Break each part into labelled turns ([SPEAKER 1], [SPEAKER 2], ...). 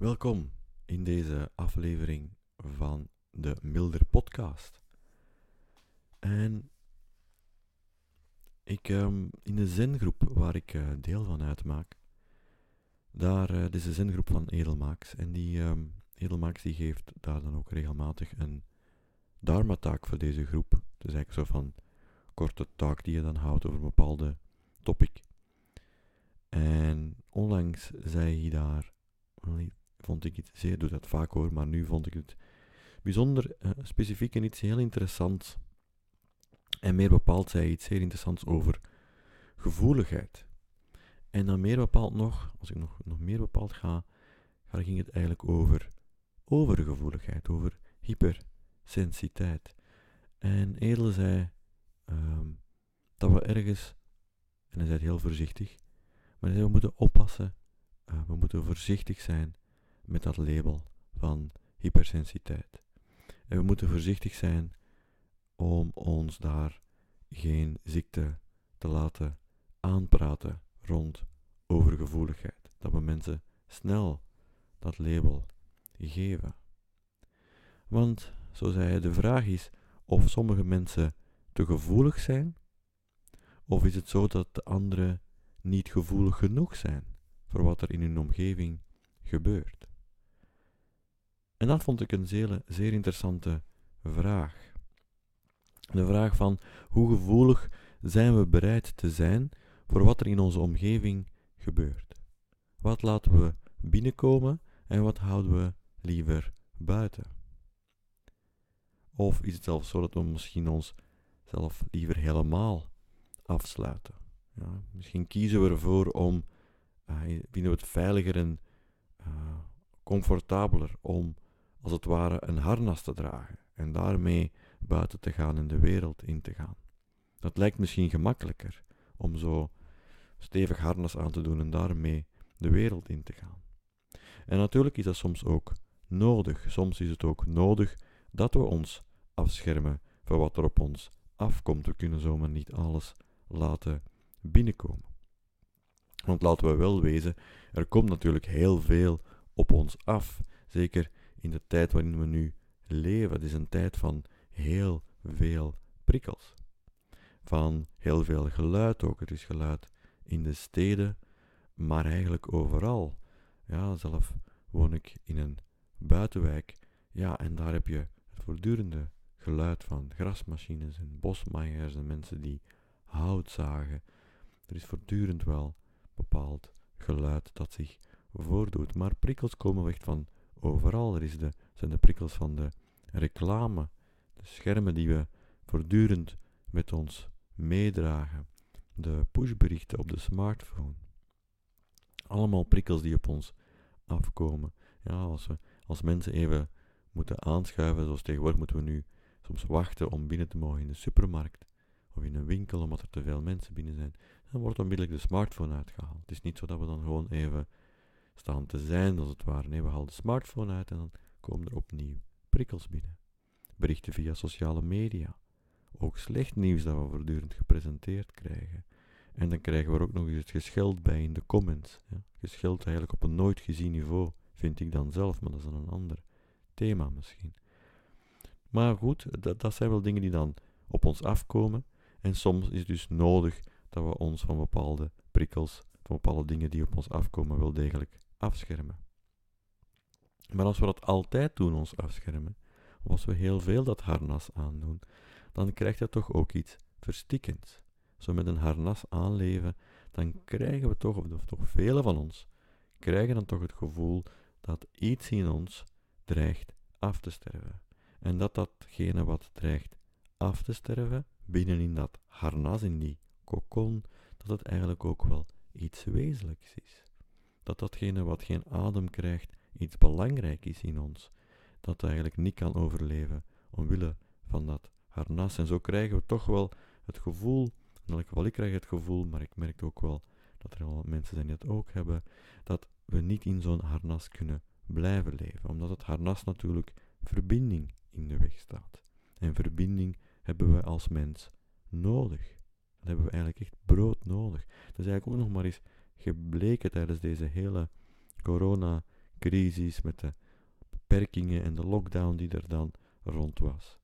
[SPEAKER 1] Welkom in deze aflevering van de Milder Podcast. En ik, ehm, in de zengroep waar ik eh, deel van uitmaak, daar, dit is de zengroep van Edelmaaks. En die um, Edelmaaks die geeft daar dan ook regelmatig een dharma-taak voor deze groep. Het is eigenlijk zo van korte taak die je dan houdt over een bepaalde topic. En onlangs zei hij daar, vond ik het zeer, doe dat vaak hoor, maar nu vond ik het bijzonder uh, specifiek en iets heel interessants. En meer bepaald zei iets zeer interessants over gevoeligheid. En dan meer bepaald nog, als ik nog, nog meer bepaald ga, ging het eigenlijk over overgevoeligheid, over hypersensiteit. En Edel zei um, dat we ergens, en hij zei het heel voorzichtig, maar hij zei we moeten oppassen, uh, we moeten voorzichtig zijn met dat label van hypersensiteit. En we moeten voorzichtig zijn om ons daar geen ziekte te laten aanpraten rond overgevoeligheid. Dat we mensen snel dat label geven. Want, zo zei hij, de vraag is of sommige mensen te gevoelig zijn, of is het zo dat de anderen niet gevoelig genoeg zijn voor wat er in hun omgeving gebeurt. En dat vond ik een zeer, zeer interessante vraag. De vraag van hoe gevoelig zijn we bereid te zijn voor wat er in onze omgeving gebeurt. Wat laten we binnenkomen en wat houden we liever buiten? Of is het zelfs zo dat we misschien onszelf liever helemaal afsluiten? Ja, misschien kiezen we ervoor om, uh, vinden we het veiliger en uh, comfortabeler om als het ware een harnas te dragen en daarmee buiten te gaan en de wereld in te gaan. Dat lijkt misschien gemakkelijker om zo stevig harnas aan te doen en daarmee de wereld in te gaan. En natuurlijk is dat soms ook nodig. Soms is het ook nodig dat we ons afschermen voor wat er op ons afkomt. We kunnen zomaar niet alles laten binnenkomen. Want laten we wel wezen, er komt natuurlijk heel veel op ons af. Zeker in de tijd waarin we nu leven. Het is een tijd van heel veel prikkels. Van heel veel geluid ook. Er is geluid in de steden, maar eigenlijk overal. Ja, zelf woon ik in een buitenwijk. Ja, en daar heb je het voortdurende geluid van grasmachines en bosmaaiers en mensen die hout zagen. Er is voortdurend wel bepaald geluid dat zich voordoet. Maar prikkels komen echt van overal. Er is de, zijn de prikkels van de reclame, de schermen die we voortdurend met ons meedragen, de pushberichten op de smartphone. Allemaal prikkels die op ons afkomen. Ja, als we als mensen even moeten aanschuiven, zoals tegenwoordig moeten we nu soms wachten om binnen te mogen in de supermarkt of in een winkel omdat er te veel mensen binnen zijn, dan wordt onmiddellijk de smartphone uitgehaald. Het is niet zo dat we dan gewoon even staan te zijn, als het ware. Nee, we halen de smartphone uit en dan komen er opnieuw prikkels binnen. Berichten via sociale media. Ook slecht nieuws dat we voortdurend gepresenteerd krijgen. En dan krijgen we er ook nog eens het gescheld bij in de comments. Ja. Gescheld eigenlijk op een nooit gezien niveau, vind ik dan zelf, maar dat is dan een ander thema misschien. Maar goed, dat, dat zijn wel dingen die dan op ons afkomen. En soms is het dus nodig dat we ons van bepaalde prikkels, van bepaalde dingen die op ons afkomen, wel degelijk afschermen. Maar als we dat altijd doen, ons afschermen, of als we heel veel dat harnas aandoen, dan krijgt dat toch ook iets verstikkends. Zo met een harnas aanleven, dan krijgen we toch, of toch velen van ons, krijgen dan toch het gevoel dat iets in ons dreigt af te sterven. En dat datgene wat dreigt af te sterven, binnenin dat harnas, in die kokon, dat het eigenlijk ook wel iets wezenlijks is dat datgene wat geen adem krijgt iets belangrijk is in ons, dat eigenlijk niet kan overleven omwille van dat harnas. En zo krijgen we toch wel het gevoel, in elk geval ik krijg het gevoel, maar ik merk ook wel dat er al mensen zijn die het ook hebben, dat we niet in zo'n harnas kunnen blijven leven, omdat het harnas natuurlijk verbinding in de weg staat. En verbinding hebben we als mens nodig. Dat hebben we eigenlijk echt brood nodig. Dat is eigenlijk ook nog maar eens gebleken tijdens deze hele crisis, met de beperkingen en de lockdown die er dan rond was.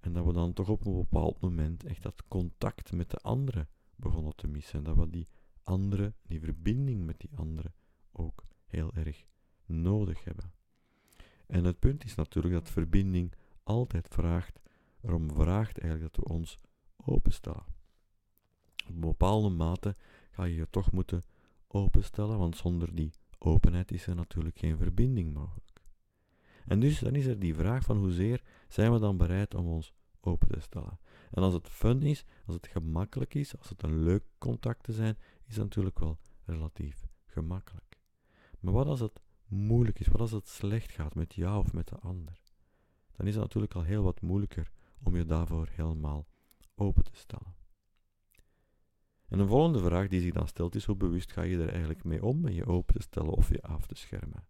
[SPEAKER 1] En dat we dan toch op een bepaald moment echt dat contact met de anderen begonnen te missen. En dat we die andere, die verbinding met die anderen ook heel erg nodig hebben. En het punt is natuurlijk dat verbinding altijd vraagt, erom vraagt eigenlijk dat we ons openstellen. Op bepaalde mate ga je je toch moeten openstellen, want zonder die openheid is er natuurlijk geen verbinding mogelijk. En dus dan is er die vraag van hoezeer zijn we dan bereid om ons open te stellen. En als het fun is, als het gemakkelijk is, als het een leuk contact te zijn, is het natuurlijk wel relatief gemakkelijk. Maar wat als het moeilijk is, wat als het slecht gaat met jou of met de ander? Dan is het natuurlijk al heel wat moeilijker om je daarvoor helemaal open te stellen. En een volgende vraag die zich dan stelt is: hoe bewust ga je er eigenlijk mee om met je open te stellen of je af te schermen?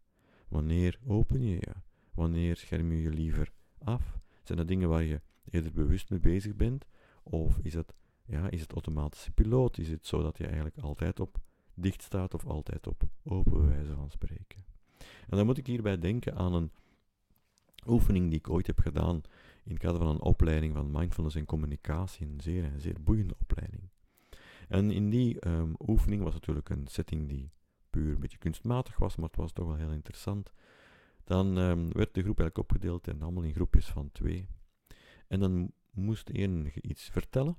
[SPEAKER 1] Wanneer open je je? Wanneer scherm je je liever af? Zijn dat dingen waar je eerder bewust mee bezig bent? Of is het, ja, is het automatische piloot? Is het zo dat je eigenlijk altijd op dicht staat of altijd op open wijze van spreken? En dan moet ik hierbij denken aan een oefening die ik ooit heb gedaan in het kader van een opleiding van mindfulness en communicatie, een zeer, een zeer boeiende opleiding. En in die um, oefening was natuurlijk een setting die puur een beetje kunstmatig was, maar het was toch wel heel interessant. Dan um, werd de groep eigenlijk opgedeeld en allemaal in groepjes van twee. En dan moest een iets vertellen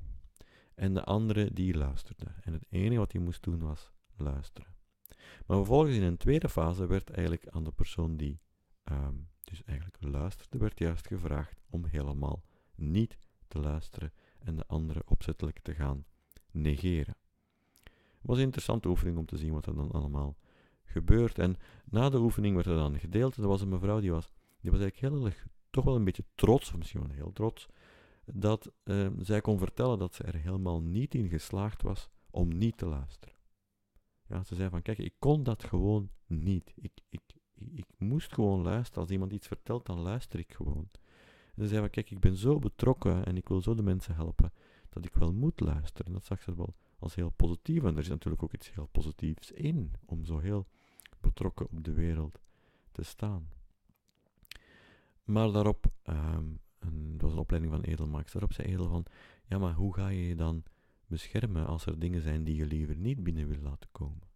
[SPEAKER 1] en de andere die luisterde. En het enige wat hij moest doen was luisteren. Maar vervolgens in een tweede fase werd eigenlijk aan de persoon die um, dus eigenlijk luisterde, werd juist gevraagd om helemaal niet te luisteren en de andere opzettelijk te gaan negeren. Het was een interessante oefening om te zien wat er dan allemaal gebeurt. En na de oefening werd er dan gedeeld. En er was een mevrouw die was, die was eigenlijk heel erg, toch wel een beetje trots, of misschien wel heel trots, dat uh, zij kon vertellen dat ze er helemaal niet in geslaagd was om niet te luisteren. Ja, ze zei van, kijk, ik kon dat gewoon niet. Ik, ik, ik moest gewoon luisteren. Als iemand iets vertelt, dan luister ik gewoon. Ze zei van, kijk, ik ben zo betrokken en ik wil zo de mensen helpen dat ik wel moet luisteren. Dat zag ze wel als heel positief. En er is natuurlijk ook iets heel positiefs in, om zo heel betrokken op de wereld te staan. Maar daarop, um, dat was een opleiding van Edelmax, daarop zei Edel van, ja, maar hoe ga je je dan beschermen als er dingen zijn die je liever niet binnen wil laten komen?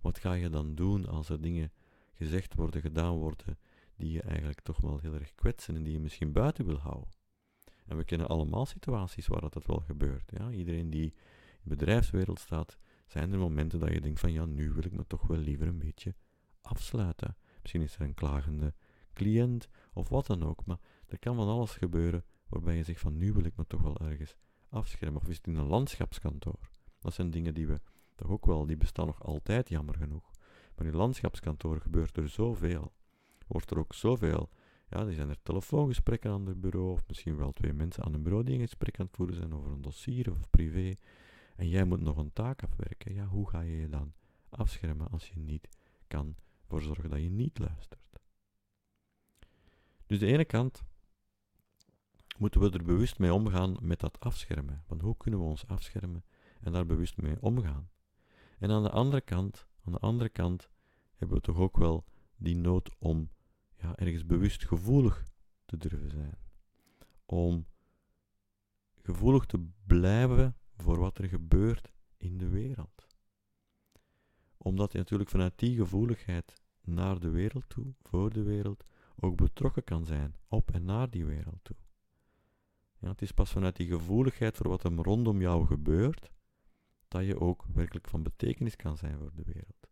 [SPEAKER 1] Wat ga je dan doen als er dingen gezegd worden, gedaan worden, die je eigenlijk toch wel heel erg kwetsen en die je misschien buiten wil houden? En we kennen allemaal situaties waar dat, wel gebeurt. Ja? Iedereen die in de bedrijfswereld staat, zijn er momenten dat je denkt van ja, nu wil ik me toch wel liever een beetje afsluiten. Misschien is er een klagende cliënt of wat dan ook, maar er kan van alles gebeuren waarbij je zegt van nu wil ik me toch wel ergens afschermen. Of is het in een landschapskantoor? Dat zijn dingen die we toch ook wel, die bestaan nog altijd jammer genoeg. Maar in landschapskantoor gebeurt er zoveel. Wordt er ook zoveel ja, er zijn er telefoongesprekken aan het bureau, of misschien wel twee mensen aan een bureau die een gesprek aan het voeren zijn over een dossier of privé. En jij moet nog een taak afwerken. Ja, hoe ga je je dan afschermen als je niet kan voor zorgen dat je niet luistert? Dus de ene kant moeten we er bewust mee omgaan met dat afschermen. Want hoe kunnen we ons afschermen en daar bewust mee omgaan? En aan de andere kant, aan de andere kant hebben we toch ook wel die nood om ja, ergens bewust gevoelig te durven zijn. Om gevoelig te blijven voor wat er gebeurt in de wereld. Omdat je natuurlijk vanuit die gevoeligheid naar de wereld toe, voor de wereld, ook betrokken kan zijn op en naar die wereld toe. Ja, het is pas vanuit die gevoeligheid voor wat er rondom jou gebeurt, dat je ook werkelijk van betekenis kan zijn voor de wereld.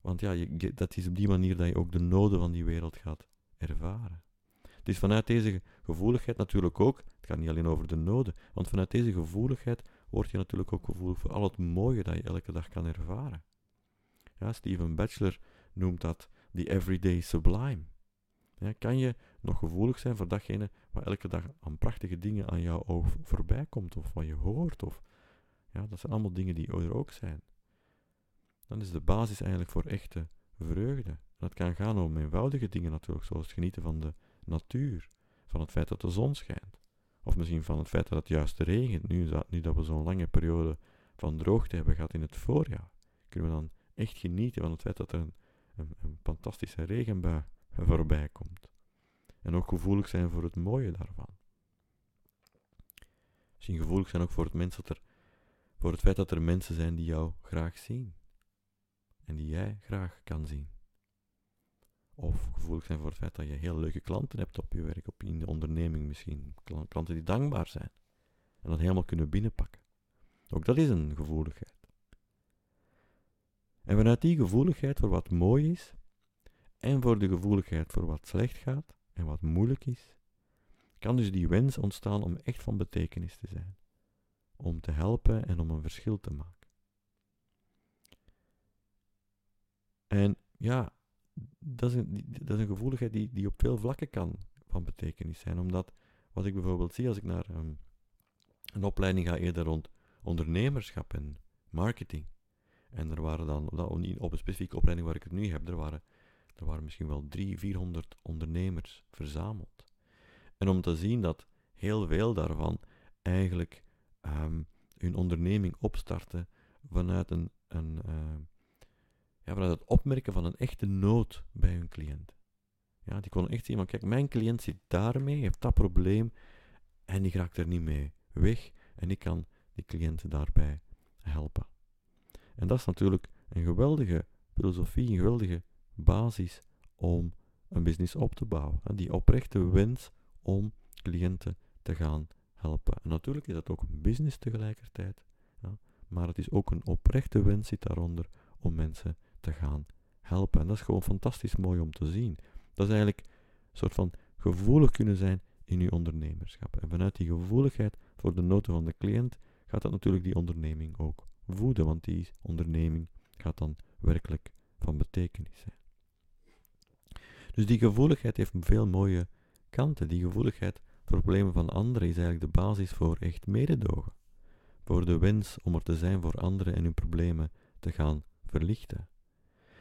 [SPEAKER 1] Want ja, je, dat is op die manier dat je ook de noden van die wereld gaat ervaren. Het is vanuit deze gevoeligheid natuurlijk ook, het gaat niet alleen over de noden, want vanuit deze gevoeligheid word je natuurlijk ook gevoelig voor al het mooie dat je elke dag kan ervaren. Ja, Steven Batchelor noemt dat the everyday sublime. Ja, kan je nog gevoelig zijn voor datgene wat elke dag aan prachtige dingen aan jouw oog voorbij komt, of wat je hoort, of ja, dat zijn allemaal dingen die er ook zijn dan is de basis eigenlijk voor echte vreugde. dat kan gaan om eenvoudige dingen natuurlijk, zoals genieten van de natuur, van het feit dat de zon schijnt. Of misschien van het feit dat het juist regent, nu, nu dat we zo'n lange periode van droogte hebben gehad in het voorjaar. Kunnen we dan echt genieten van het feit dat er een een, een fantastische regenbui voorbij komt. En ook gevoelig zijn voor het mooie daarvan. Misschien gevoelig zijn ook voor het, mens dat er, voor het feit dat er mensen zijn die jou graag zien. En die jij graag kan zien. Of gevoelig zijn voor het feit dat je heel leuke klanten hebt op je werk, op in de onderneming misschien. Klanten die dankbaar zijn. En dat helemaal kunnen binnenpakken. Ook dat is een gevoeligheid. En vanuit die gevoeligheid voor wat mooi is, en voor de gevoeligheid voor wat slecht gaat en wat moeilijk is, kan dus die wens ontstaan om echt van betekenis te zijn, om te helpen en om een verschil te maken. En ja, dat is een, dat is een gevoeligheid die, die op veel vlakken kan van betekenis zijn, omdat wat ik bijvoorbeeld zie als ik naar um, een opleiding ga eerder rond ondernemerschap en marketing, en er waren dan, op een specifieke opleiding waar ik het nu heb, er waren, er waren misschien wel 300, 400 ondernemers verzameld. En om te zien dat heel veel daarvan eigenlijk um, hun onderneming opstarten vanuit, een, een uh, ja, vanuit het opmerken van een echte nood bij hun cliënt. Ja, die konden echt zien, maar kijk, mijn cliënt zit daarmee, heeft dat probleem en die raakt er niet mee weg en ik kan die cliënten daarbij helpen. En dat is natuurlijk een geweldige filosofie, een geweldige basis om een business op te bouwen. Die oprechte wens om cliënten te gaan helpen. En natuurlijk is dat ook een business tegelijkertijd, maar het is ook een oprechte wens zit daaronder om mensen te gaan helpen. En dat is gewoon fantastisch mooi om te zien. Dat is eigenlijk een soort van gevoelig kunnen zijn in je ondernemerschap. En vanuit die gevoeligheid voor de noten van de cliënt gaat dat natuurlijk die onderneming ook voeden, want die onderneming gaat dan werkelijk van betekenis zijn. Dus die gevoeligheid heeft veel mooie kanten. Die gevoeligheid voor problemen van anderen is eigenlijk de basis voor echt mededogen. Voor de wens om er te zijn voor anderen en hun problemen te gaan verlichten.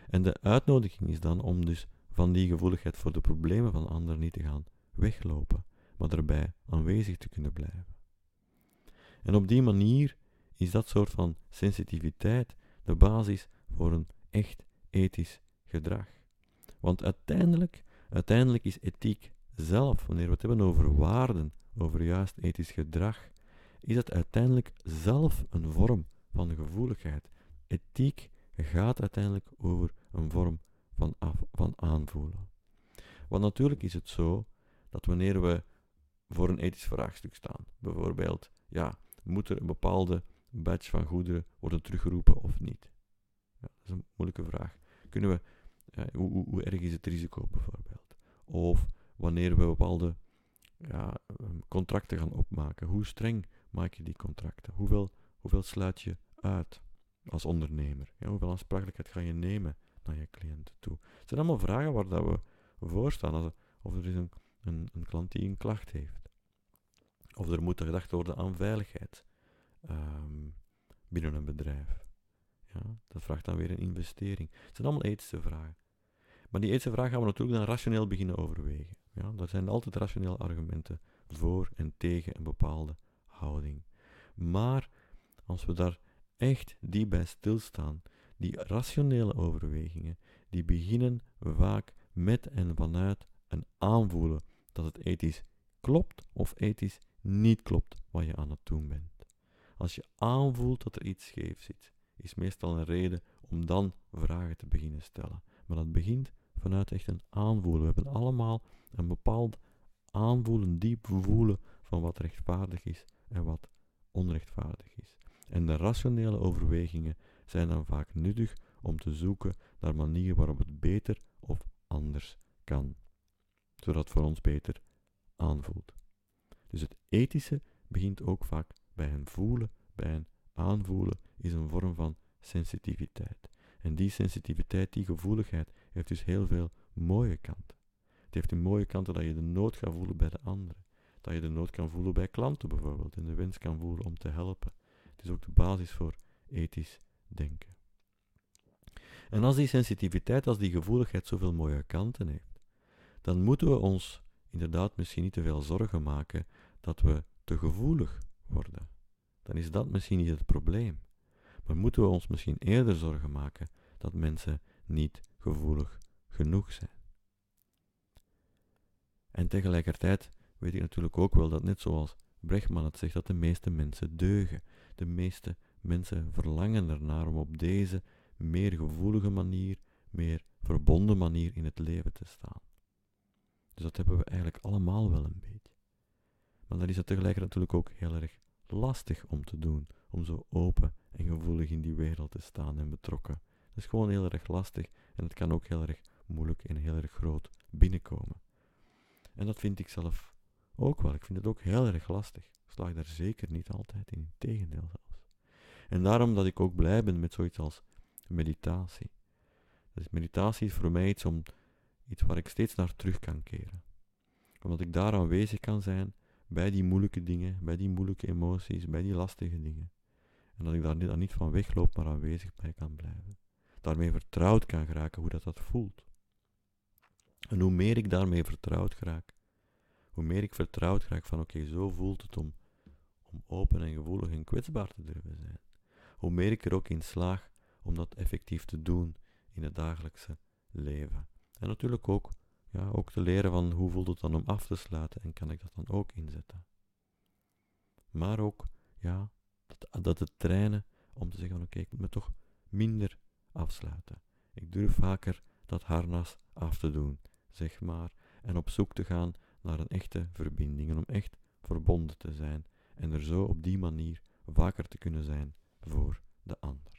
[SPEAKER 1] En de uitnodiging is dan om dus van die gevoeligheid voor de problemen van anderen niet te gaan weglopen, maar erbij aanwezig te kunnen blijven. En op die manier is dat soort van sensitiviteit de basis voor een echt ethisch gedrag. Want uiteindelijk, uiteindelijk is ethiek zelf, wanneer we het hebben over waarden, over juist ethisch gedrag, is het uiteindelijk zelf een vorm van gevoeligheid. Ethiek gaat uiteindelijk over een vorm van, van aanvoelen. Want natuurlijk is het zo dat wanneer we voor een ethisch vraagstuk staan, bijvoorbeeld, ja, moet er een bepaalde badge van goederen worden teruggeroepen of niet? Ja, dat is een moeilijke vraag. Kunnen we, hoe, hoe, erg is het risico bijvoorbeeld? Of wanneer we bepaalde ja, ehm, contracten gaan opmaken, hoe streng maak je die contracten? Hoeveel, hoeveel sluit je uit als ondernemer? Hoeveel aansprakelijkheid ga je nemen naar je cliënten toe? Het zijn allemaal vragen waar dat we voor staan. Als, of er is een, een, een klant die een klacht heeft. Of er moet gedacht worden aan veiligheid. Ehm, binnen een bedrijf. Ja, dat vraagt dan weer een investering. Het zijn allemaal ethische vragen. Maar die ethische vragen gaan we natuurlijk dan rationeel beginnen overwegen. Ja, zijn altijd rationele argumenten voor en tegen een bepaalde houding. Maar als we daar echt diep bij stilstaan, die rationele overwegingen, die beginnen vaak met en vanuit een aanvoelen dat het ethisch klopt of ethisch niet klopt wat je aan het doen bent. Als je aanvoelt dat er iets scheef zit, is meestal een reden om dan vragen te beginnen stellen. Maar dat begint vanuit echt een aanvoelen. We hebben allemaal een bepaald aanvoelen, diep voelen van wat rechtvaardig is en wat onrechtvaardig is. En de rationele overwegingen zijn dan vaak nuttig om te zoeken naar manieren waarop het beter of anders kan, zodat het voor ons beter aanvoelt. Dus het ethische begint ook vaak bij een voelen, bij een aanvoelen, is een vorm van sensitiviteit. En die sensitiviteit, die gevoeligheid, heeft dus heel veel mooie kanten. Het heeft een mooie kanten dat je de nood gaat voelen bij de anderen. Dat je de nood kan voelen bij klanten bijvoorbeeld en de wens kan voelen om te helpen. Het is ook de basis voor ethisch denken. En als die sensitiviteit, als die gevoeligheid zoveel mooie kanten heeft, dan moeten we ons inderdaad misschien niet te veel zorgen maken dat we te gevoelig worden. Dan is dat misschien niet het probleem. Maar moeten we ons misschien eerder zorgen maken dat mensen niet gevoelig genoeg zijn. En tegelijkertijd weet ik natuurlijk ook wel dat net zoals Brechtman het zegt, dat de meeste mensen deugen. De meeste mensen verlangen ernaar om op deze meer gevoelige manier, meer verbonden manier in het leven te staan. Dus dat hebben we eigenlijk allemaal wel een beetje. Maar dan is het tegelijkertijd natuurlijk ook heel erg lastig om te doen, om zo open en gevoelig in die wereld te staan en betrokken. Dat is gewoon heel erg lastig en het kan ook heel erg moeilijk en heel erg groot binnenkomen. En dat vind ik zelf ook wel. Ik vind het ook heel erg lastig. Ik slaag daar zeker niet altijd in, tegendeel zelfs. En daarom dat ik ook blij ben met zoiets als meditatie. Dus meditatie is voor mij iets, om, iets waar ik steeds naar terug kan keren. Omdat ik daar aanwezig kan zijn bij die moeilijke dingen, bij die moeilijke emoties, bij die lastige dingen. En dat ik daar niet, niet van wegloop, maar aanwezig bij kan blijven. Daarmee vertrouwd kan geraken hoe dat, dat voelt. En hoe meer ik daarmee vertrouwd raak, hoe meer ik vertrouwd raak van oké, zo voelt het om, om open en gevoelig en kwetsbaar te durven zijn. Hoe meer ik er ook in slaag om dat effectief te doen in het dagelijkse leven. En natuurlijk ook, ja, ook te leren van hoe voelt het dan om af te sluiten en kan ik dat dan ook inzetten. Maar ook, ja, dat, dat het trainen om te zeggen oké, ik moet me toch minder afsluiten. Ik durf vaker dat harnas af te doen, zeg maar, en op zoek te gaan naar een echte verbinding en om echt verbonden te zijn en er zo op die manier vaker te kunnen zijn voor de ander.